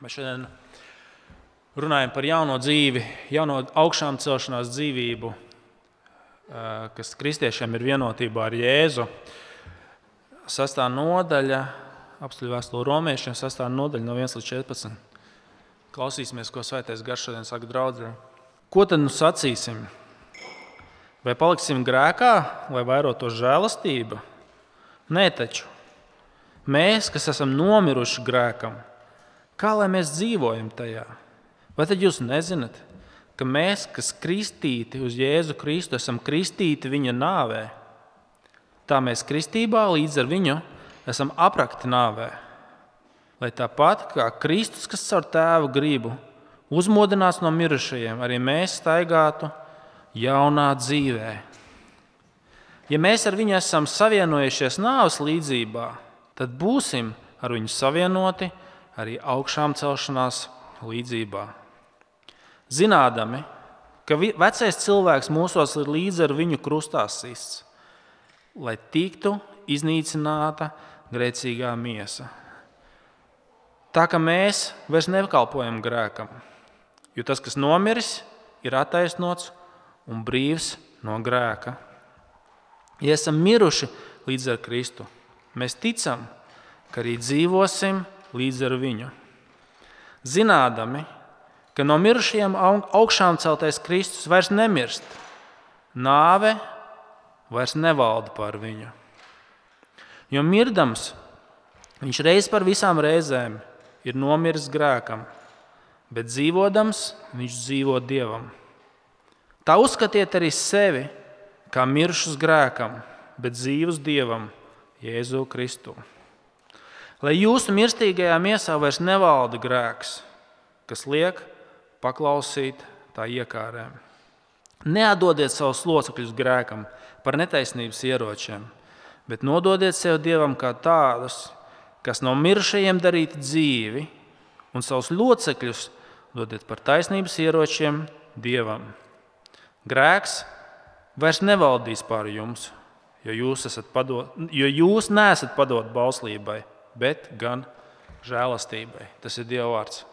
Mēs šodien runājam par jauno dzīvi, jauno augšām celšanās dzīvību, kas kristiešiem ir vienotībā ar Jēzu. Sastāv nodaļa, apstuļu vēstule romiešiem, sastāv nodaļa no 1 līdz 14. Klausīsimies, ko svētais garš šodien saka draudzē. Ko tad nu sacīsim? Vai paliksim grēkā, lai vairotos žēlastība? Nē, taču mēs, kas esam nomiruši grēkam, kā lai mēs dzīvojam tajā? Vai tad jūs nezināt, ka mēs, kas kristīti uz Jēzu Kristu, esam kristīti viņa nāvē? Tā mēs kristībā līdz ar viņu esam aprakti nāvē. Lai tāpat kā Kristus, kas caur tēvu gribu uzmodinās no mirušajiem, arī mēs staigātu jaunā dzīvē. Ja mēs ar viņu esam savienojušies nāves līdzībā, tad būsim ar viņu savienoti arī augšām celšanās līdzībā zinādami, ka vecais cilvēks mūsos ir līdz ar viņu krustā sists, lai tiktu iznīcināta grēcīgā miesa. Tā kā mēs vairs nekalpojam grēkam, jo tas, kas nomiris, ir attaisnots un brīvs no grēka. Ja esam miruši līdz ar Kristu, mēs ticam, ka arī dzīvosim līdz ar viņu. Zinādami, ka no mirušajiem augšām celtais Kristus vairs nemirst. Nāve vairs nevalda pār viņu. Jo mirdams, viņš reiz par visām reizēm ir nomiris grēkam, bet dzīvodams, viņš dzīvo dievam. Tā uzskatiet arī sevi kā mirušus grēkam, bet dzīvus dievam, Jēzu Kristu. Lai jūsu mirstīgajā miesā vairs nevalda grēks, kas liek paklausīt tā iekārēm. Neatdodiet savus locekļus grēkam par netaisnības ieročiem, bet nododiet sev dievam kā tādus, kas no mirušajiem darīti dzīvi, un savus locekļus dodiet par taisnības ieročiem dievam. Grēks vairs nevaldīs pār jums, jo jūs, padot, jo jūs neesat padot bauslībai, bet gan žēlastībai. Tas ir Dieva vārds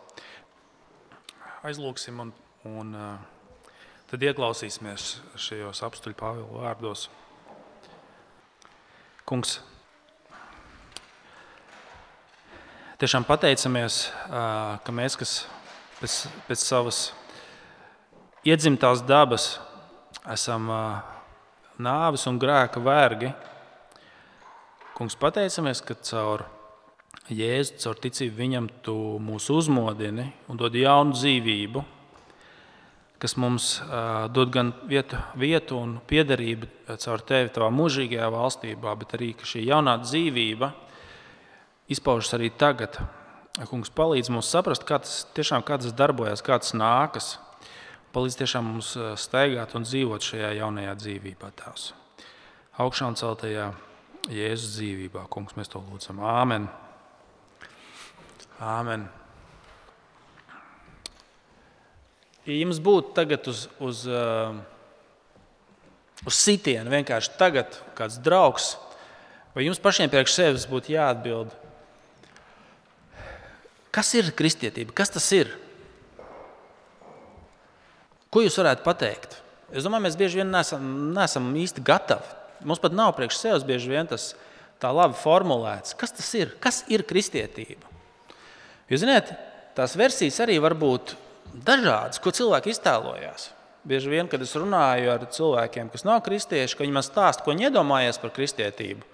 aizlūksim un, un tad ieklausīsimies šajos apstuļu Pāvila vārdos. Kungs, tiešām pateicamies, ka mēs, kas pēc, pēc savas iedzimtās dabas esam nāves un grēka vergi, Kungs, pateicamies, ka caur Jēzu caur ticību viņam tu mūs uzmodini un dod jaunu dzīvību, kas mums uh, dod gan vietu, vietu un piederību caur tevi, tavā mūžīgajā valstībā, bet arī šī jaunā dzīvība izpaužas arī tagad. Kungs palīdz mums saprast, kā tas, tiešām, kā tas darbojas, kā tas nākas. Palīdz tiešām mums staigāt un dzīvot šajā jaunajā dzīvībā, Tēvs. Augšām celtajā Jēzus dzīvībā, Kungs, mēs to lūdzam. Āmen! Āmen. Ja jums būtu tagad uz, uz, uh, uz sitienu, vienkārši tagad kāds draugs, vai jums pašiem priekš sevis būtu jāatbild, kas ir kristietība, kas tas ir? Ko jūs varētu pateikt? Es domāju, mēs bieži vien neesam, neesam īsti gatavi. Mums pat nav priekš sevis bieži vien tas tā labi formulēts. Kas tas ir? Kas ir kristietība? Jūs zināt, tās versijas arī var būt dažādas, ko cilvēki iztēlojās. Bieži vien, kad es runāju ar cilvēkiem, kas nav kristieši, ka viņi man stāsta, ko viņi iedomājas par kristietību.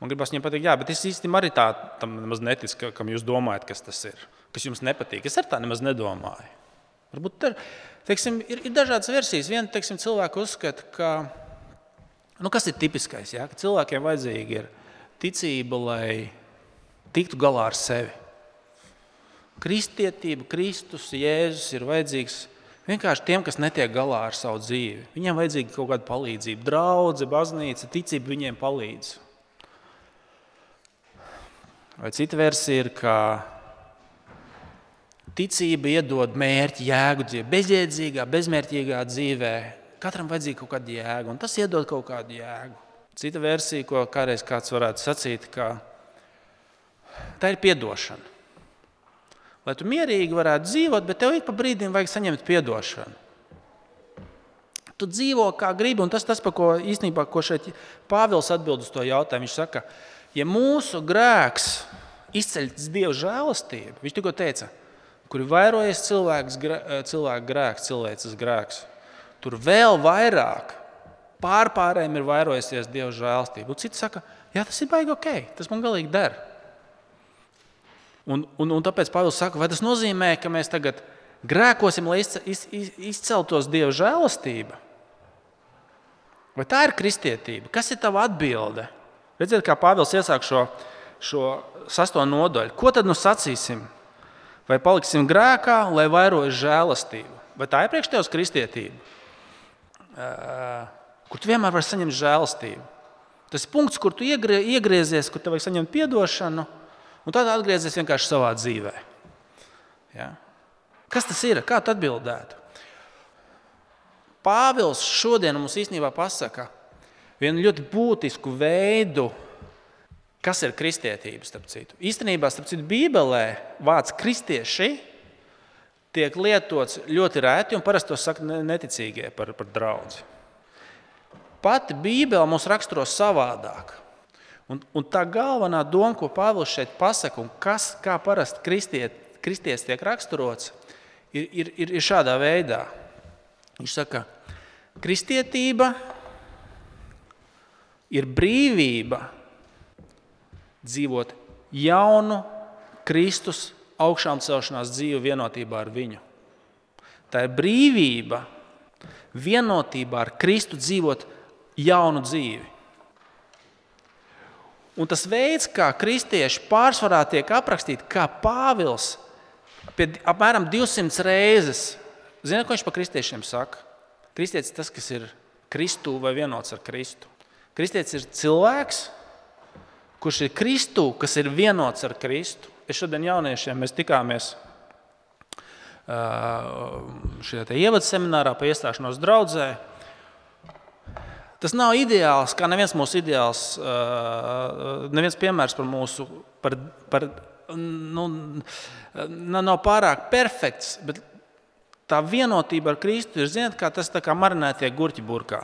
Man gribas viņiem pateikt, jā, bet es īstenībā arī tā tam nemaz neticu, ka, kam jūs domājat, kas tas ir. Kas jums nepatīk. Es ar tā nemaz nedomāju. Varbūt tā, teiksim, ir, ir dažādas versijas. Viena teiksim, cilvēka uzskata, ka nu, kas ir tipiskais, ja? ka cilvēkiem vajadzīga ir ticība, lai tiktu galā ar sevi. Kristietība, Kristus, Jēzus ir vajadzīgs vienkārši tiem, kas netiek galā ar savu dzīvi. Viņiem vajadzīga kaut kāda palīdzība, draudzene, baznīca, ticība viņiem palīdz. Vai cita versija ir, ka ticība iedod mērķi, jēgu dzīvē, bezjēdzīgā, bezmērķīgā dzīvē. Katram vajadzīga kaut kāda jēga, un tas iedod kaut kādu jēgu. Cita versija, ko kādreiz kāds varētu sacīt, ka tā ir atdošana. Lai tu mierīgi varētu dzīvot, bet tev ik pa brīdim vajag saņemt atdošanu. Tu dzīvo kā gribi, un tas, tas par ko īstenībā ko šeit Pāvils atbild uz to jautājumu. Viņš saka, ja mūsu grēks izceļas Dieva žēlastību, viņš tikko teica, kur ir vairojies cilvēks, cilvēka grēks, cilvēces grēks, tur vēl vairāk pārpārējiem ir vairojusies Dieva žēlastība. Un citi saka, jā, tas ir baigi ok, tas man galīgi der. Un, un, un tāpēc Pāvils saka, vai tas nozīmē, ka mēs tagad grēkosim, lai izceltos Dieva žēlastība? Vai tā ir kristietība? Kas ir tava atbilde? Redziet, kā Pāvils iesāk šo, šo sasto nodaļu. Ko tad nu sacīsim? Vai paliksim grēkā, lai vairojas žēlastību? Vai tā ir priekš tevis kristietība? Kur tu vienmēr vari saņemt žēlastību? Tas ir punkts, kur tu iegriezies, kur tev vajag saņemt atdošanu, un tad atgriezies vienkārši savā dzīvē. Ja? Kas tas ir? Kā tu atbildētu? Pāvils šodien mums īstenībā pasaka vienu ļoti būtisku veidu, kas ir kristietība. Starp citu. Īstenībā, starp citu, Bībelē vārds kristieši tiek lietots ļoti rēti, un parasti to saka neticīgie par, par draugu. Pati Bībele mums raksturo savādāk. Un, un tā galvenā doma, ko Pāvils šeit pasaka, un kas, kā parasti kristiet, kristietis tiek raksturots, ir, ir, ir šādā veidā. Viņš saka, ka kristietība ir brīvība dzīvot jaunu Kristus augšām celšanās dzīvi vienotībā ar viņu. Tā ir brīvība vienotībā ar Kristu dzīvot jaunu dzīvi. Un tas veids, kā kristieši pārsvarā tiek aprakstīti, kā Pāvils apmēram 200 reizes Ziniet, ko viņš par kristiešiem saka? Kristietis tas, kas ir Kristū vai vienots ar Kristu. Kristietis ir cilvēks, kurš ir Kristū, kas ir vienots ar Kristu. Es šodien jauniešiem tikāmies šajā ievadu seminārā par iestāšanos draudzē. Tas nav ideāls, kā neviens mūsu ideāls, neviens piemērs par mūsu, par, par, nu, nav pārāk perfekts, bet tā vienotība ar Kristu ir, ziniet, kā tas kā marinētie gurķi burkā.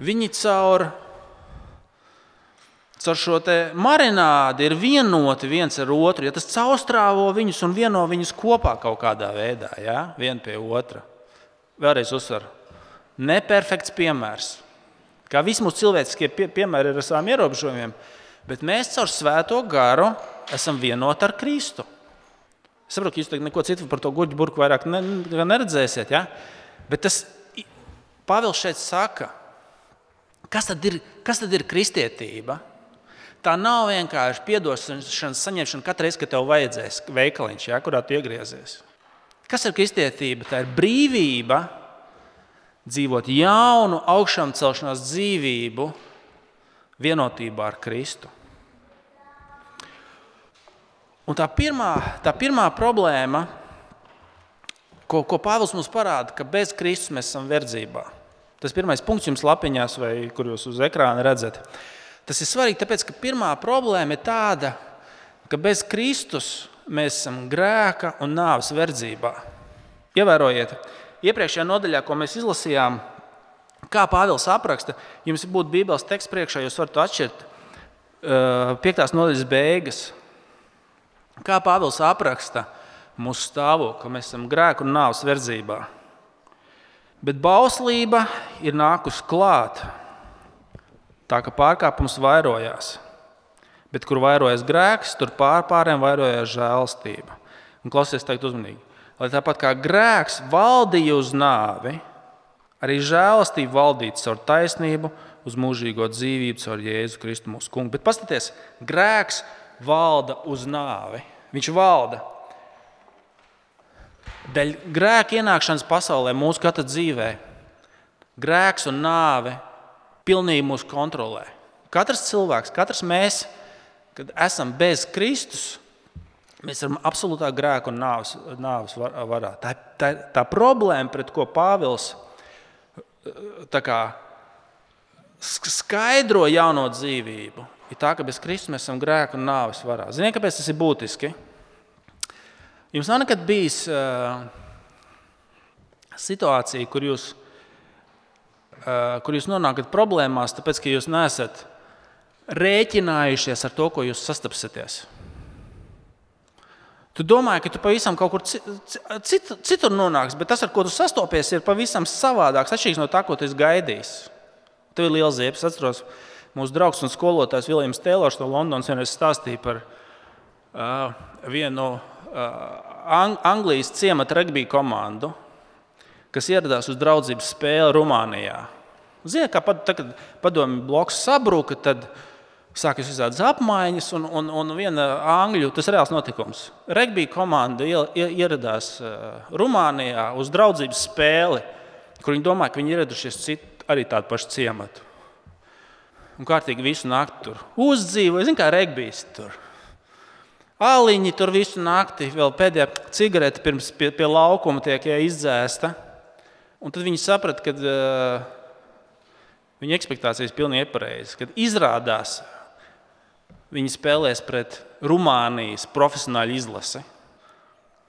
Viņi caur, caur šo marinādi ir vienoti viens ar otru. Ja tas caurstrāvo viņus un vieno viņus kopā kaut kādā veidā, ja? viena pie otra. Vēlreiz uzsveru, neperfekts piemērs. Kā visi mūsu cilvēciskie pie, piemēri ir ar saviem ierobežojumiem, bet mēs caur svēto garu esam vienoti ar Kristu. Es saprotu, ka jūs neko citu par to guļu burbuļu vairāk ne, neredzēsiet. Ja? Bet tas Pāvils šeit saka, kas tad ir, kas tad ir kristietība? Tā nav vienkārši atdošanas saņemšana katru reizi, kad tev vajadzēs veikaliņš, ja, kurā tu iegriezies. Kas ir kristietība? Tā ir brīvība dzīvot jaunu, augšām celšanās dzīvību vienotībā ar Kristu. Un tā pirmā, tā pirmā problēma, ko, ko Pāvils mums parāda, ka bez Kristus mēs esam verdzībā. Tas pirmais punkts jums lapiņās, vai kur jūs uz ekrāna redzat. Tas ir svarīgi, tāpēc ka pirmā problēma ir tāda, ka bez Kristus mēs esam grēka un nāves verdzībā. Ievērojiet, iepriekšējā nodaļā, ko mēs izlasījām, kā Pāvils apraksta, jums būtu Bībeles teksts priekšā, jūs varat atšķirt uh, piektās nodaļas beigas. Kā Pāvils apraksta mūsu stāvokli, ka mēs esam grēku un nāves verdzībā. Bet bauslība ir nākusi klāt, tā ka pārkāpums vairojās. Bet kur vairojas grēks, tur pārpārējiem vairojās žēlastība. Un klausieties, teikt uzmanīgi. Lai tāpat kā grēks valdīja uz nāvi, arī žēlastība valdītu caur taisnību, uz mūžīgo dzīvību, caur Jēzu Kristu mūsu kungu. Bet paskatieties, grēks valda uz nāvi. Viņš valda. Dēļ grēka ienākšanas pasaulē, mūsu katra dzīvē, grēks un nāve pilnībā mūs kontrolē. Katrs cilvēks, katrs mēs, kad esam bez Kristus, mēs esam absolūtā grēka un nāves, nāves varā. Tā, tā, tā problēma, pret ko Pāvils kā, skaidro jauno dzīvību, ir tā, ka bez Kristus mēs esam grēka un nāves varā. Ziniet, kāpēc tas ir būtiski? Jums nav nekad bijis uh, situācija, kur jūs, uh, kur jūs nonākat problēmās, tāpēc ka jūs neesat rēķinājušies ar to, ko jūs sastapsieties. Tu domā, ka tu pavisam kaut kur citur, citur nonāksi, bet tas, ar ko tu sastopies, ir pavisam savādāks, atšķirīgs no tā, ko tu gaidīji. Tev ir liels ziepes. Es atceros, mūsu draugs un skolotājs Viljams Tēlors no Londonas vienreiz stāstīja par uh, vienu Ang Anglijas ciemata regbija komandu, kas ieradās uz draudzības spēli Rumānijā. Ziniet, kā pad, tad, kad padomju bloks sabruka, tad sākās visādas apmaiņas, un, un, un viena angļu, tas ir reāls notikums. Regbija komanda ieradās Rumānijā uz draudzības spēli, kur viņi domāja, ka viņi ieradušies citu, arī tādu pašu ciematu. Un kārtīgi visu nakti tur uzdzīvoja, zina, kā regbijs tur. Āliņi tur visu nakti, vēl pēdējā cigarete pirms pie, pie laukuma tiek izdzēsta. Un tad viņi saprata, ka uh, viņa expectācijas ir pilnīgi nepareizas. Kad izrādās, viņi spēlēs pret Rumānijas profesionāļu izlasi.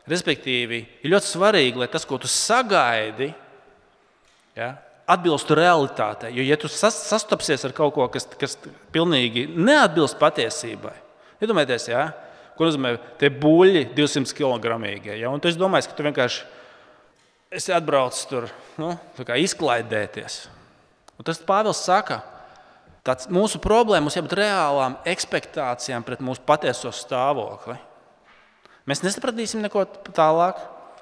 Respektīvi, ir ļoti svarīgi, lai tas, ko tu sagaidi, ja, atbilstu realitātei. Jo, ja tu sastapsies ar kaut ko, kas, kas pilnīgi neatbilst patiesībai, iedomājieties, ja, Ko nozīmē tie buļļi 200 kg? Ja? Un tu domā, ka tu vienkārši esi atbraucis tur nu, izklaidēties. Un tas Pāvils saka, tāds mūsu problēma mums jābūt reālām expectācijām pret mūsu patieso stāvokli. Mēs nesapratīsim neko tālāk.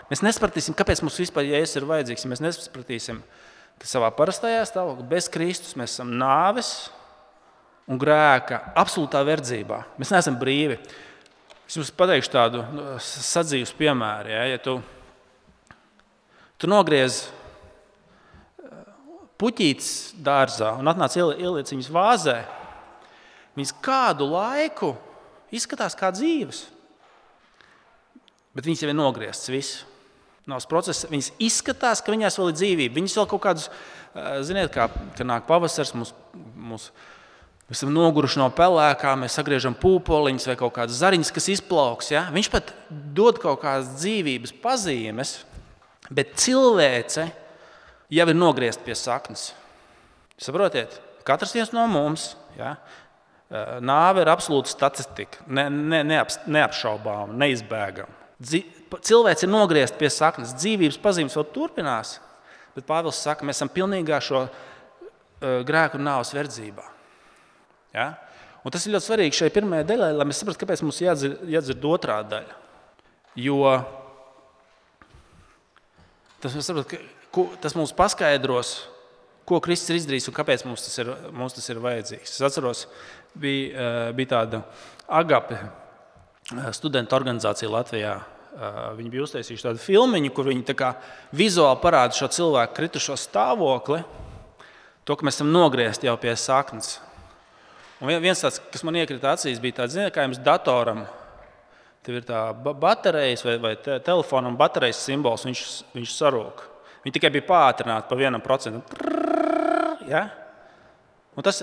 Mēs nesapratīsim, kāpēc mums vispār jēzus ir vajadzīgs. Mēs nesapratīsim, ka savā parastajā stāvoklī bez Kristus mēs esam nāves un grēka absolūtā verdzībā. Mēs neesam brīvi. Es jums pateikšu tādu nu, sadzīves piemēru. Ja, ja tu, tu nogriez puķītes dārzā un atnāc ieliec viņas vāzē, viņas kādu laiku izskatās kā dzīves. Bet viņas jau ir nogrieztas. Viss. Nav process, viņas izskatās, ka viņās vēl ir dzīvība. Viņas vēl kaut kādus, ziniet, kā nāk pavasaris, mums, mums Mēs esam noguruši no pelēkām, mēs sagriežam pūpoliņus vai kaut kādas zariņas, kas izplauks. Ja? Viņš pat dod kaut kādas dzīvības pazīmes, bet cilvēce jau ir nogriezta pie saknes. Saprotiet, katrs no mums. Ja? Nāve ir absolūta statistika, ne, ne, neap, neapšaubāma, neizbēgama. Cilvēks ir nogriezts pie saknes, dzīvības pazīmes vēl turpinās, bet Pāvils saka, mēs esam pilnīgā šo uh, grēku un nāves verdzībā. Ja? Un tas ir ļoti svarīgi šai pirmajai daļai, lai mēs saprastu, kāpēc mums jādzird, jādzird otrā daļa. Jo tas, saprat, ka, tas mums paskaidros, ko Kristus ir izdarījis un kāpēc mums tas ir, mums tas ir vajadzīgs. Es atceros, bija, eh, bija tāda agape eh, studenta organizācija Latvijā. Eh, viņi bija uztaisījuši tādu filmu, kur viņi vizuāli parāda šo cilvēku kritušo stāvokli, to, ka mēs esam nogriezti jau pie saknes. Un viens tāds, kas man iekrita acīs, bija tāds, ziniet, kā jums datoram. Tev ir tā baterijas vai, vai te, telefonam baterijas simbols, viņš, viņš sarūk. Viņi tikai bija pātrināti pa vienam procentam. Ja? Un tas,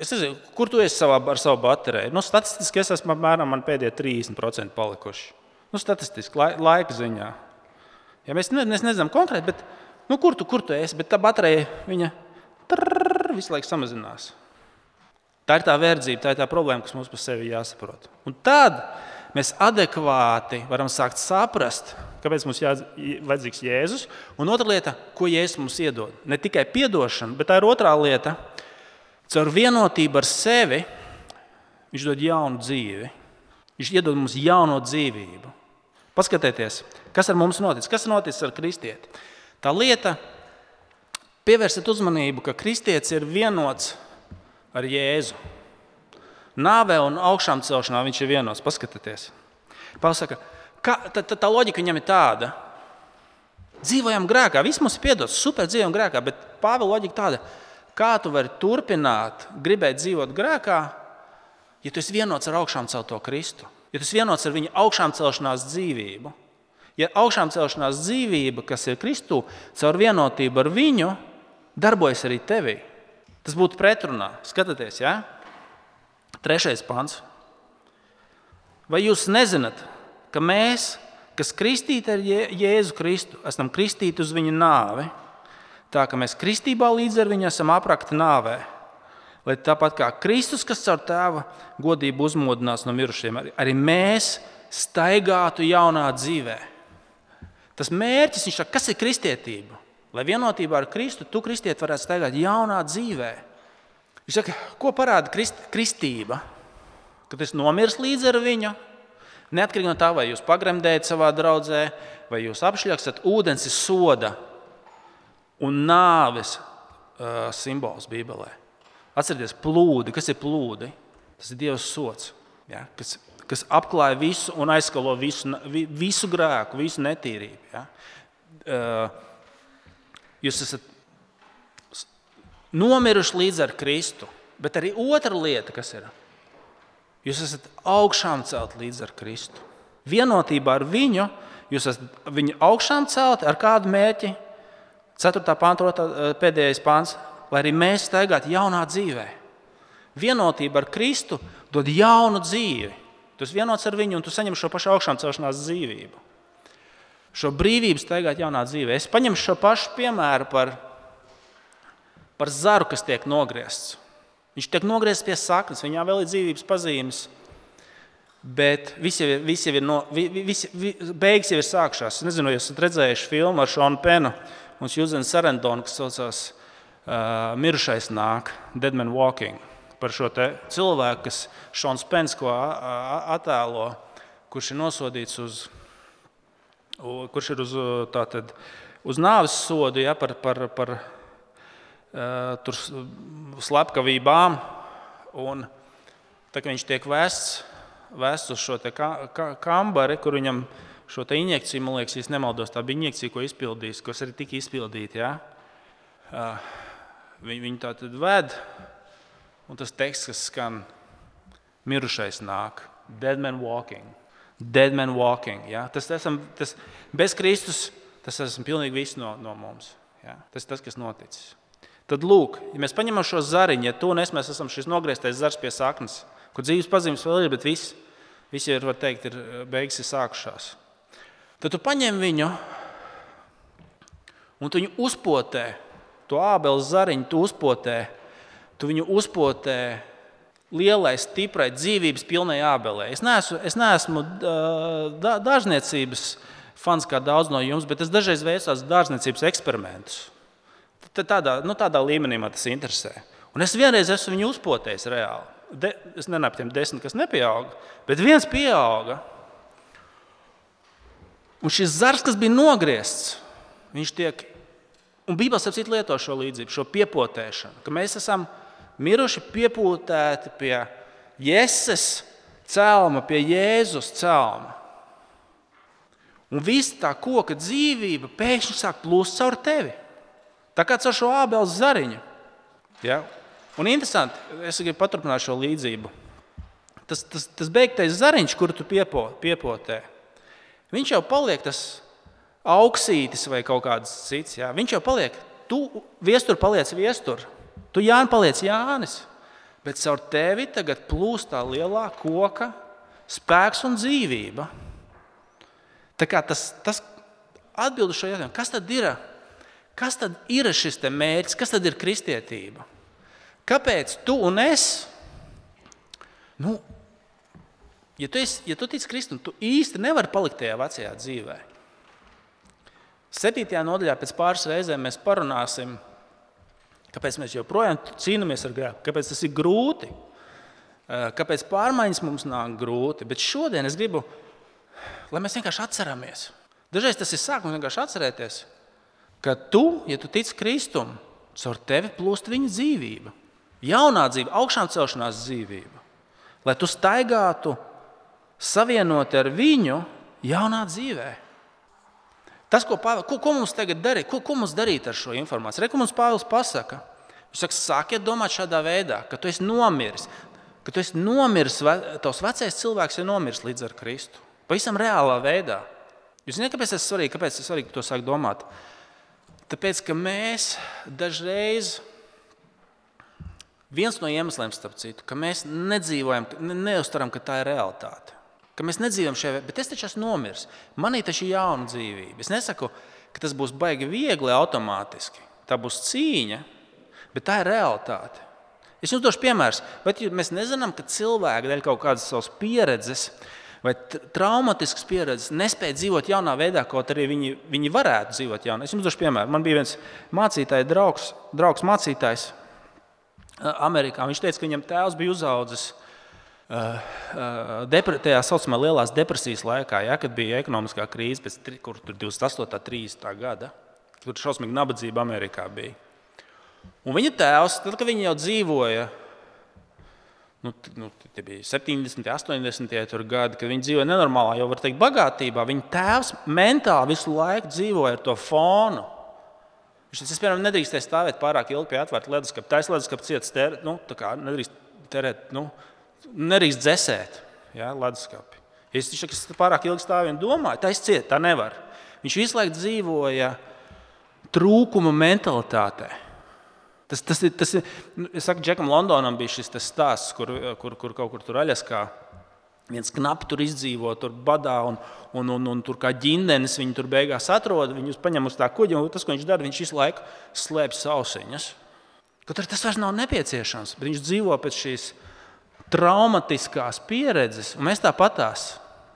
es nezinu, kur tu esi savā, ar savu bateriju. Nu, statistiski es esmu apmēram pēdējie 30% palikuši. Nu, statistiski, laika ziņā. Ja mēs, ne, mēs nezinām konkrēti, bet nu, kur, tu, kur tu esi, bet tā baterija viņa trrr, visu laiku samazinās. Tā ir tā verdzība, tā ir tā problēma, kas mums par sevi jāsaprot. Un tad mēs adekvāti varam sākt saprast, kāpēc mums ir vajadzīgs Jēzus. Un otra lieta, ko Jēzus mums iedod. Ne tikai atdošana, bet tā ir otrā lieta. Caur vienotību ar sevi viņš dod jaunu dzīvi. Viņš iedod mums jauno dzīvību. Paskatieties, kas ar mums notic, kas noticis ar kristieti. Tā lieta, pievērsiet uzmanību, ka kristietis ir vienots ar Jēzu. Nāvē un augšām celšanā viņš ir vienots. Paskatieties, Pasaka, ka, tā, tā, tā loģika viņam ir tāda. Dzīvojam grēkā, viss mums ir piedots, super dzīvojam grēkā, bet Pāvila loģika tāda, kā tu vari turpināt, gribēt dzīvot grēkā, ja tu esi vienots ar augšām celto Kristu, ja tu esi vienots ar viņa augšām celšanās dzīvību. Ja augšām celšanās dzīvība, kas ir Kristū, caur vienotību ar viņu, darbojas arī tevī. Tas būtu pretrunā. Skatieties, ja? trešais pants. Vai jūs nezināt, ka mēs, kas kristīti ar Jēzu Kristu, esam kristīti uz viņa nāvi. Tā kā mēs kristībā līdz ar viņu esam aprakti nāvē. Lai tāpat kā Kristus, kas caur tēva godību uzmodinās no mirušiem, arī mēs staigātu jaunā dzīvē. Tas mērķis, saka, kas ir kristietība? Lai vienotībā ar Kristu, tu kristiet varētu staigāt jaunā dzīvē. Viņš saka, ko parāda krist, kristība? Kad es nomirs līdz ar viņu, neatkarīgi no tā, vai jūs pagremdējat savā draudzē, vai jūs apšļakstat, ūdens ir soda un nāves uh, simbols Bībelē. Atcerieties, plūdi. Kas ir plūdi? Tas ir Dieva sots, ja? kas, kas apklāja visu un aizskalo visu, visu grēku, visu netīrību. Ja? Uh, jūs esat nomiruši līdz ar Kristu, bet arī otra lieta, kas ir, jūs esat augšām celt līdz ar Kristu. Vienotībā ar viņu jūs esat viņu augšām celt ar kādu mērķi. 4. pānta, pēdējais pāns lai arī mēs staigātu jaunā dzīvē. Vienotība ar Kristu dod jaunu dzīvi. Tu esi vienots ar viņu, un tu saņem šo pašu augšām celšanās dzīvību. Šo brīvību staigāt jaunā dzīvē. Es paņemšu šo pašu piemēru par, par zaru, kas tiek nogriezts. Viņš tiek nogriezts pie saknes, viņā vēl ir dzīvības pazīmes. Bet viss jau, viss jau ir, no, viss, beigas jau ir sākušās. Es nezinu, vai esat redzējuši filmu ar Šonu Penu un Jūzenu Sarendonu, kas saucās uh, mirušais nāk, Dead Man Walking. Par šo cilvēku, kas Šons Pens ko attēlo, kurš ir nosodīts uz, kurš ir uz, tātad, uz nāves sodu ja, par, par, par uh, slepkavībām. Un, viņš tiek vēsts, vēsts uz šo ka, ka, kambari, kur viņam šo injekciju, man liekas, nemaldos, tā bija injekcija, ko izpildījis, kas arī tika izpildīta. Ja? Uh, Viņi, viņi tā tad ved, un tas teksts, kas skan, mirušais nāk, dead man walking. Dead man walking ja? tas, esam, tas bez Kristus, tas esam pilnīgi visi no, no mums. Ja? Tas ir tas, kas noticis. Tad, lūk, ja mēs paņemam šo zariņu, ja tu un es mēs esam šis nogrieztais zars pie saknes, kur dzīves pazīmes vēl ir, bet viss, viss ir, var teikt, ir beigas ir sākušās. Tad tu paņem viņu un tu viņu uzpotē to ābeles zariņu tu uzpotē, tu viņu uzpotē lielai, stiprai, dzīvības pilnai ābelē. Es neesmu, es neesmu da, dārzniecības fans kā daudz no jums, bet es dažreiz veicu dārzniecības eksperimentus. Tādā, nu, tādā līmenī man tas interesē. Un es vienreiz esmu viņu uzpotējis reāli. De, es nenāku tiem desmit, kas nepieauga, bet viens pieauga. Un šis zars, kas bija nogriezts, viņš tiek Un Bībeles ap citu lieto šo līdzību, šo piepotēšanu, ka mēs esam miruši piepūtēti pie Jēzus cēlma, pie Jēzus cēlma. Un viss tā koka dzīvība pēkšņi sāk plūst caur tevi. Tā kā caur šo ābeles zariņu. Ja? Un interesanti, es gribu paturpināt šo līdzību. Tas, tas, tas beigtais zariņš, kuru tu piepo, piepotē, viņš jau paliek tas augsītis vai kaut kāds cits. Jā. Viņš jau paliek. Tu viestur paliec viestur. Tu Jānis paliec Jānis. Bet caur tevi tagad plūst tā lielā koka spēks un dzīvība. Tā kā tas, tas atbild uz šo jautājumu, kas tad ir? Kas tad ir šis mērķis, kas tad ir kristietība? Kāpēc tu un es? Nu, ja tu, esi, ja tu tici Kristum, tu īsti nevari palikt tajā vecajā dzīvēm. Septītajā nodaļā pēc pāris reizēm mēs parunāsim, kāpēc mēs joprojām cīnāmies ar grēku, kāpēc tas ir grūti, kāpēc pārmaiņas mums nāk grūti. Bet šodien es gribu, lai mēs vienkārši atceramies. Dažreiz tas ir sākums vienkārši atcerēties, ka tu, ja tu tici Kristum, caur tevi plūst viņa dzīvība. Jaunā dzīve, augšām celšanās dzīvība. Lai tu staigātu savienoti ar viņu jaunā dzīvēm. Tas, ko, Pāvēl, ko, ko mums tagad darīt, ko, ko mums darīt ar šo informāciju? Reku mums Pāvils pasaka, viņš saka, sākiet domāt šādā veidā, ka tu esi nomiris, ka tu esi nomiris, tavs vecais cilvēks ir nomiris līdz ar Kristu. Pavisam reālā veidā. Jūs zināt, kāpēc tas ir svarīgi? Kāpēc tas ir svarīgi, ka to sāk domāt? Tāpēc, ka mēs dažreiz, viens no iemesliem, starp citu, ka mēs nedzīvojam, neuztaram, ka tā ir realitāte. Ka mēs nedzīvojam šajā, bet es taču esmu nomiris. Manī taču ir jauna dzīvība. Es nesaku, ka tas būs baigi viegli automātiski. Tā būs cīņa, bet tā ir realitāte. Es jums došu piemēru. Mēs nezinām, ka cilvēki dēļ kaut kādas savas pieredzes vai traumatiskas pieredzes nespēja dzīvot jaunā veidā, kaut arī viņi, viņi varētu dzīvot jaunā. Es jums došu piemēru. Man bija viens mācītājs, draugs, draugs mācītājs Amerikā. Viņš teica, ka viņam tēvs bija uzaugusi Depre, tajā saucamā lielās depresijas laikā, ja, kad bija ekonomiskā krīze, pēc, kur tur 28. un 30. gada, kur šausmīga nabadzība Amerikā bija. Un viņa tēvs, tad, kad viņi jau dzīvoja, nu, nu, tie bija 70, 80 gadi, kad viņi dzīvoja nenormālā, jau var teikt, bagātībā. Viņa tēvs mentāli visu laiku dzīvoja ar to fonu. Viņš es piemēram nedrīkstēju stāvēt pārāk ilgi pie atvērta leduskapa. Tā ir leduskapa ciets, ter, nu, nedrīkst terēt, nu, nedrīkst dzēsēt ja, leduskapi. Ja tikai pārāk ilgi stāvu un domāju, tā es cietu, tā nevar. Viņš visu laiku dzīvoja trūkuma mentalitātē. Tas, tas, tas, tas ir, nu, es saku, Džekam Londonam bija šis stāsts, kur, kur, kur kaut kur tur Aļaskā. Viens knapi tur izdzīvo, tur badā, un, un, un, un tur kā ģimenes viņi tur beigās atrod. Viņus paņem uz tā kuģa, un tas, ko viņš dara, viņš visu laiku slēpj sausiņas. Arī tas vairs nav nepieciešams, bet viņš dzīvo pēc šīs traumatiskās pieredzes, un mēs tāpatās.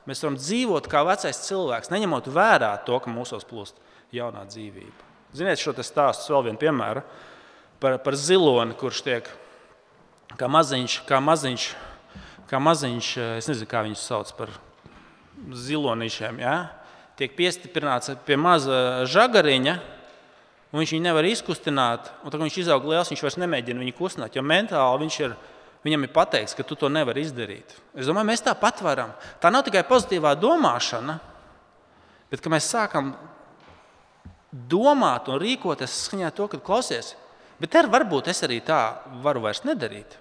Mēs varam dzīvot kā vecais cilvēks, neņemot vērā to, ka mūsos plūst jaunā dzīvība. Ziniet, šo stāstu vēl vienu piemēru par, par ziloni, kurš tiek kā maziņš, kā maziņš, kā maziņš es nezinu, kā viņus sauc par zilonīšiem, ja? tiek piestiprināts pie maza žagariņa. Viņš viņu nevar izkustināt, un tad, kad viņš izaug liels, viņš vairs nemēģina viņu kustināt. Jo mentāli viņš ir, viņam ir pateikts, ka tu to nevari izdarīt. Es domāju, mēs tāpat varam. Tā nav tikai pozitīvā domāšana, bet mēs sākam domāt un rīkoties saskaņā ar to, ka klausies, Bet ar varbūt es arī tā varu vairs nedarīt.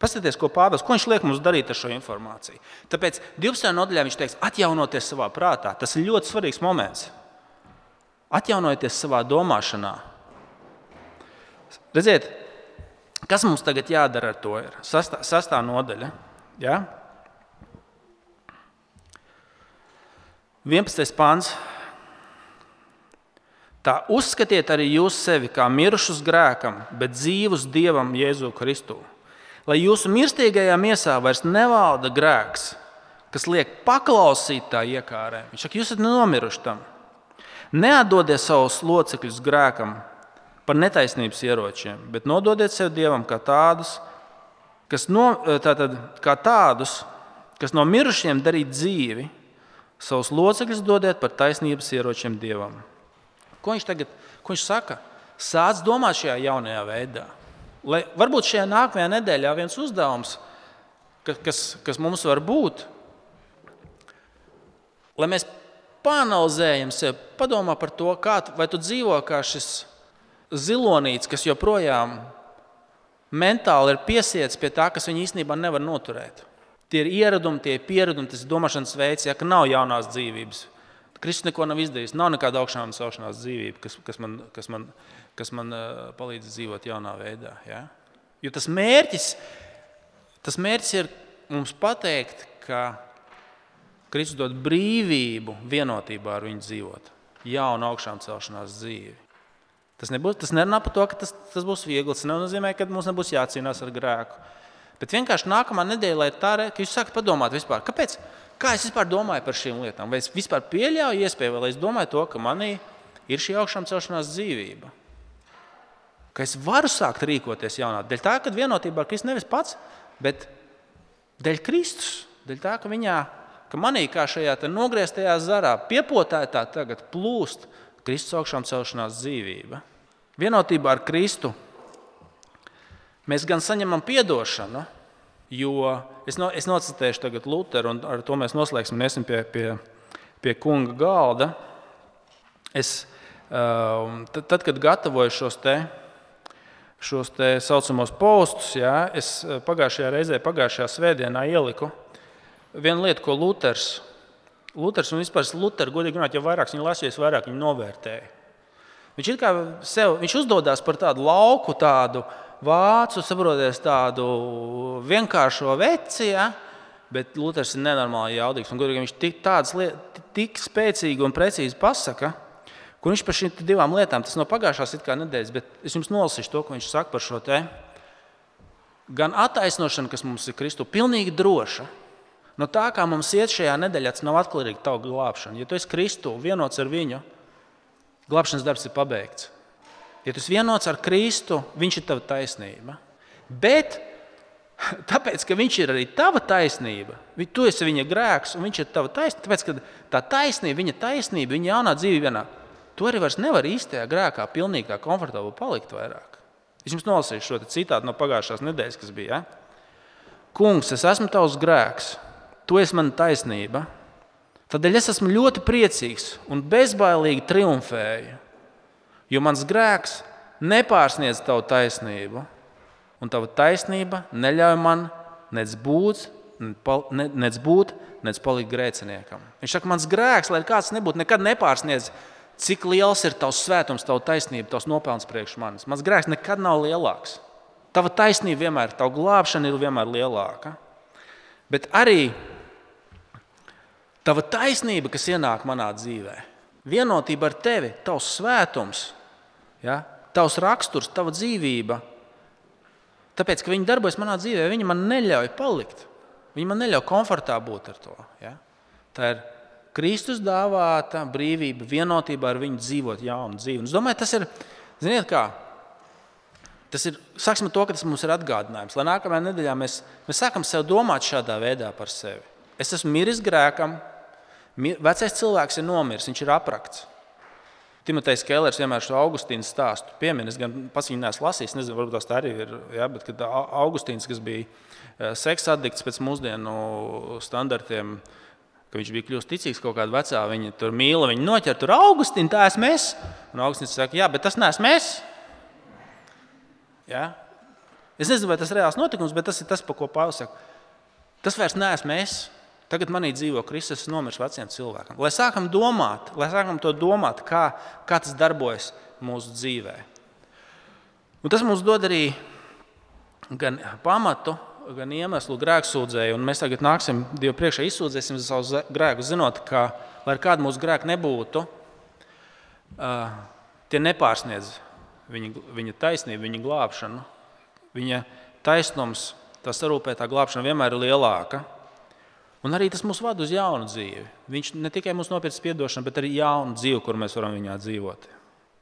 Paskatieties, ko Pāvils ko liek mums darīt ar šo informāciju. Tāpēc 12. nodaļā viņš teiks, atjaunoties savā prātā. Tas ir ļoti svarīgs moments. Atjaunojieties savā domāšanā. Redziet, kas mums tagad jādara ar to? Ir sastā, sastā nodaļa. Ja? 11. pāns. Tā uzskatiet arī jūs sevi kā mirušus grēkam, bet dzīvus Dievam Jēzu Kristu. Lai jūsu mirstīgajā miesā vairs nevalda grēks, kas liek paklausīt tā iekārē. Viņš saka, jūs esat nomiruši tam. Neatdodiet savus locekļus grēkam par netaisnības ieročiem, bet nododiet sev Dievam kā tādus, kas no, tātad, kā tādus, kas no mirušiem darīt dzīvi. Savus locekļus dodiet par taisnības ieročiem Dievam. Ko viņš tagad ko viņš saka? Sāc domāt šajā jaunajā veidā. Lai, varbūt šajā nākamajā nedēļā viens uzdevums, kas, kas mums var būt, lai mēs panalizējam sevi, padomā par to, kā, vai tu dzīvo kā šis zilonīts, kas joprojām mentāli ir piesiets pie tā, kas viņu īstenībā nevar noturēt. Tie ir ieradumi, tie ir pieredumi, tas ir domāšanas veids, ja nav jaunās dzīvības. Kristus neko nav izdarījis. Nav nekāda augšām celšanās dzīvība, kas, kas man, kas man, kas man uh, palīdz dzīvot jaunā veidā. Ja? Jo tas mērķis, tas mērķis ir mums pateikt, ka Kristus dod brīvību vienotībā ar viņu dzīvot. Jaunu augšām celšanās dzīvi. Tas, nebūs, tas nerunā par to, ka tas, tas būs viegli. Tas nenozīmē, ka mums nebūs jācīnās ar grēku. Bet vienkārši nākamā nedēļa ir tā, ka jūs sākat padomāt vispār, kāpēc, Kā es vispār domāju par šīm lietām? Vai es vispār pieļauju iespēju, vai es domāju to, ka manī ir šī augšām celšanās dzīvība? Ka es varu sākt rīkoties jaunā. Dēļ tā, ka vienotībā ar Kristu nevis pats, bet dēļ Kristus. Dēļ tā, ka viņā, ka manī kā šajā nogrieztajā zarā, piepotētā tagad plūst Kristus augšām celšanās dzīvība. Vienotībā ar Kristu mēs gan saņemam atdošanu, Jo es, no, es nocitēšu tagad Lutheru, un ar to mēs noslēgsim un pie, pie, pie kunga galda. Es, um, tad, tad, kad gatavoju šos te, šos te saucamos postus, jā, es uh, pagājušajā reizē, pagājušajā svētdienā ieliku vienu lietu, ko Luthers. Luters un vispār Luters, godīgi runājot, jau vairāk viņa lasīja, vairāk viņa novērtēja. Viņš, sev, viņš uzdodas par tādu lauku, tādu uh, vācu, saprotiet, tādu vienkāršo veci, ja, Bet Luters ir nenormāli jaudīgs. Un, viņš tik, lietas, tik spēcīgi un precīzi pasaka, kur viņš par šīm divām lietām, tas no pagājušās nedēļas, bet es jums nolasīšu to, ko viņš saka par šo te. Gan attaisnošana, kas mums ir Kristu, pilnīgi droša. No tā, kā mums iet šajā nedēļā, tas nav no tava glābšana. Ja tu esi Kristu, vienots ar viņu, glābšanas darbs ir pabeigts. Ja tu esi vienots ar Kristu, viņš ir tava taisnība. Bet Tāpēc, ka viņš ir arī tava taisnība, tu esi viņa grēks un viņš ir tava taisnība. Tāpēc, ka tā taisnība, viņa taisnība, viņa jaunā dzīve, tu arī vairs nevari īstajā grēkā, pilnībā komfortabli palikt vairāk. Es jums nolasīšu šo citātu no pagājušās nedēļas, kas bija. Ja? Kungs, es esmu tavs grēks, tu esi mana taisnība. Tādēļ es esmu ļoti priecīgs un bezbailīgi triumfēju, jo mans grēks nepārsniedz tavu taisnību un tava taisnība neļauj man nec būt, nec būt, nec palikt grēciniekam. Viņš saka, mans grēks, lai kāds nebūtu, nekad nepārsniedz, cik liels ir tavs svētums, tava taisnība, tavs nopelns priekš manis. Mans grēks nekad nav lielāks. Tava taisnība vienmēr, tava glābšana ir vienmēr lielāka. Bet arī tava taisnība, kas ienāk manā dzīvē, vienotība ar tevi, tavs svētums, ja, tavs raksturs, tava dzīvība Tāpēc, ka viņi darbojas manā dzīvē, viņi man neļauj palikt. Viņi man neļauj komfortā būt ar to. Ja? Tā ir Kristus dāvāta brīvība, vienotībā ar viņu dzīvot jaunu dzīvi. Un es domāju, tas ir, ziniet, kā. Tas ir, sāksim to, ka tas mums ir atgādinājums. Lai nākamajā nedēļā mēs, mēs sākam sev domāt šādā veidā par sevi. Es esmu miris grēkam, vecais cilvēks ir nomiris, viņš ir aprakts. Timotejs Kēlers vienmēr šo Augustīnu stāstu pieminēs, gan pats viņu nesu lasījis, nezinu, varbūt tā arī ir. Ja, bet kad Augustīns, kas bija e, seksa addikts pēc mūsdienu standartiem, ka viņš bija kļuvis ticīgs kaut kādā vecā, viņa tur mīla, viņa noķer tur Augustīnu, tā esmu es. Un Augustīns saka, jā, bet tas neesmu es. Ja? Es nezinu, vai tas ir reāls notikums, bet tas ir tas, par ko Pāvils saka. Tas vairs neesmu es. Tagad manī dzīvo Kristus, es nomirs veciem cilvēkiem. Lai sākam domāt, lai sākam to domāt, kā, kā tas darbojas mūsu dzīvē. Un tas mums dod arī gan pamatu, gan iemeslu grēksūdzēju. Un mēs tagad nāksim Dievu priekšā, izsūdzēsim savus grēkus, zinot, ka, lai kāda mūsu grēka nebūtu, tie nepārsniedz viņa, viņa taisnību, viņa glābšanu. Viņa taisnums, tā sarūpētā glābšana vienmēr ir lielāka Un arī tas mūs vada uz jaunu dzīvi. Viņš ne tikai mums nopietnas atdošanu, bet arī jaunu dzīvi, kur mēs varam viņā dzīvot.